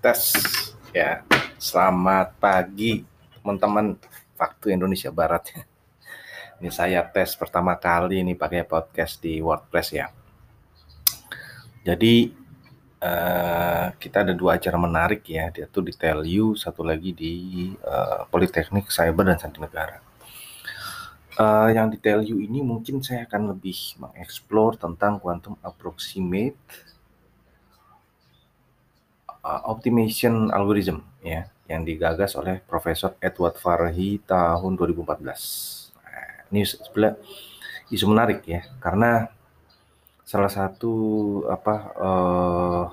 tes ya. Selamat pagi teman-teman waktu Indonesia Barat. Ini saya tes pertama kali ini pakai podcast di WordPress ya. Jadi uh, kita ada dua acara menarik ya. Dia tuh di Telu, satu lagi di uh, Politeknik Cyber dan Negara. Uh, yang di Telu ini mungkin saya akan lebih mengeksplor tentang quantum approximate uh, optimization algorithm ya yang digagas oleh Profesor Edward Farhi tahun 2014. Nah, ini sebelah isu menarik ya karena salah satu apa uh,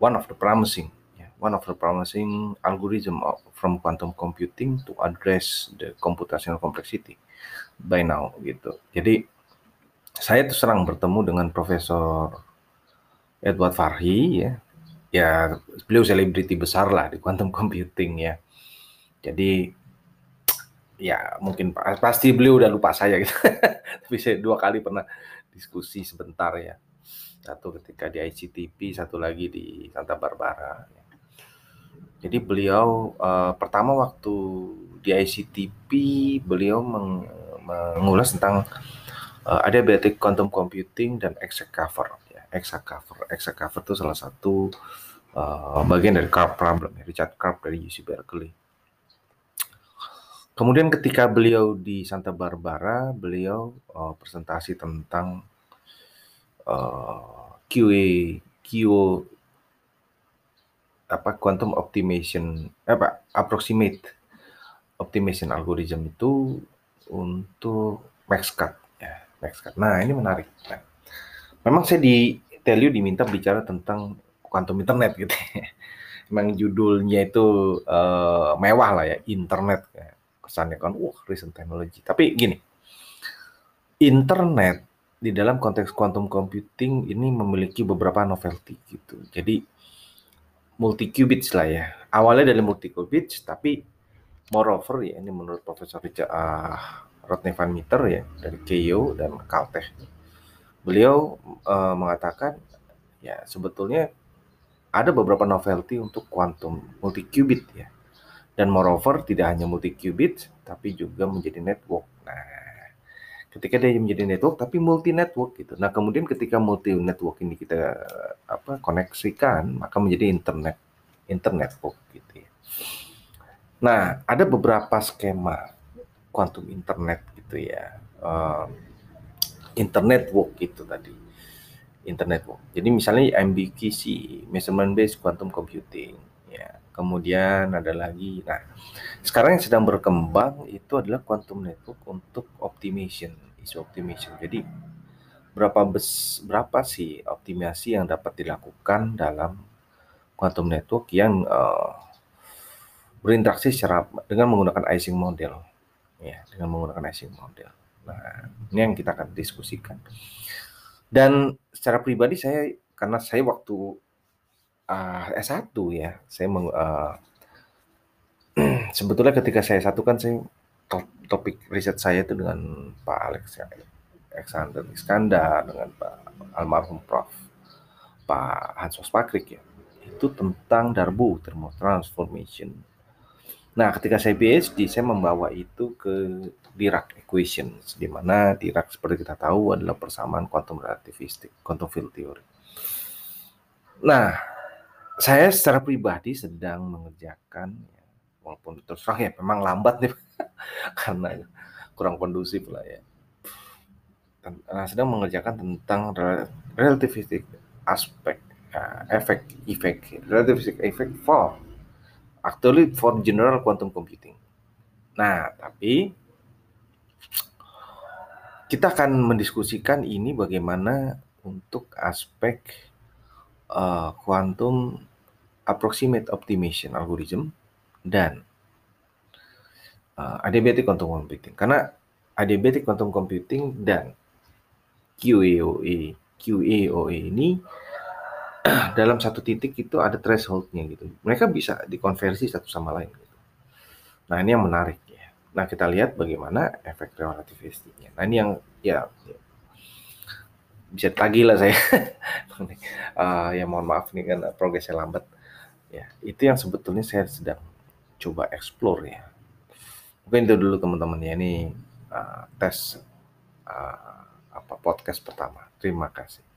one of the promising ya, one of the promising algorithm from quantum computing to address the computational complexity by now gitu. Jadi saya tuh serang bertemu dengan Profesor Edward Farhi ya ya beliau selebriti besar lah di quantum computing ya. Jadi ya mungkin pasti beliau udah lupa saya gitu. Tapi saya dua kali pernah diskusi sebentar ya. Satu ketika di ICTP, satu lagi di Santa Barbara. Jadi beliau uh, pertama waktu di ICTP beliau meng, mengulas tentang uh, adiabatic quantum computing dan exact cover exact cover. Exact cover itu salah satu uh, bagian dari Carp problem, ya, Richard Carp dari UC Berkeley. Kemudian ketika beliau di Santa Barbara, beliau uh, presentasi tentang uh, QA, QO, apa quantum optimization, apa approximate optimization algorithm itu untuk max cut ya max cut. Nah ini menarik. Nah, Memang saya di Telio diminta bicara tentang quantum internet gitu. Memang judulnya itu uh, mewah lah ya, internet. Kesannya kan, wah recent technology. Tapi gini, internet di dalam konteks quantum computing ini memiliki beberapa novelty gitu. Jadi multi qubits lah ya. Awalnya dari multi qubits, tapi moreover ya ini menurut Profesor Richard uh, Rodney Van Meter ya dari Keio dan Caltech beliau uh, mengatakan ya sebetulnya ada beberapa novelty untuk quantum multi qubit ya. Dan moreover tidak hanya multi qubit tapi juga menjadi network. Nah, ketika dia menjadi network tapi multi network gitu. Nah, kemudian ketika multi network ini kita apa koneksikan maka menjadi internet internet network gitu ya. Nah, ada beberapa skema quantum internet gitu ya. Internet work itu tadi. Internet work. Jadi misalnya MBQC measurement based quantum computing ya. Kemudian ada lagi nah sekarang yang sedang berkembang itu adalah quantum network untuk optimization isu optimization. Jadi berapa bes, berapa sih optimasi yang dapat dilakukan dalam quantum network yang uh, berinteraksi secara dengan menggunakan icing model? Ya dengan menggunakan icing model Nah, ini yang kita akan diskusikan. Dan secara pribadi saya karena saya waktu uh, S1 ya, saya meng, uh, sebetulnya ketika saya satu kan saya topik riset saya itu dengan Pak Alex Alexander Iskandar dengan Pak almarhum Prof. Pak Hansos Pakrik ya. Itu tentang darbu thermotransformation. Nah, ketika saya PhD, saya membawa itu ke Dirac equations, di mana Dirac seperti kita tahu adalah persamaan quantum relativistik, quantum field theory. Nah, saya secara pribadi sedang mengerjakan, ya, walaupun terus terang ya memang lambat nih, karena kurang kondusif lah ya. Nah, sedang mengerjakan tentang relativistik aspek, uh, efek, efek, relativistik efek for actually for general quantum computing. Nah, tapi kita akan mendiskusikan ini bagaimana untuk aspek uh, quantum approximate optimization algorithm dan uh, adiabatic quantum computing. Karena adiabatic quantum computing dan QAOA QAOA ini dalam satu titik itu ada thresholdnya gitu. Mereka bisa dikonversi satu sama lain. Gitu. Nah ini yang menarik. Nah, kita lihat bagaimana efek relativistiknya. Nah, ini yang ya, bisa lagi lah saya. uh, ya mohon maaf nih kan progresnya lambat. Ya, itu yang sebetulnya saya sedang coba explore ya. Mungkin itu dulu teman-teman ya, ini uh, tes uh, apa podcast pertama. Terima kasih.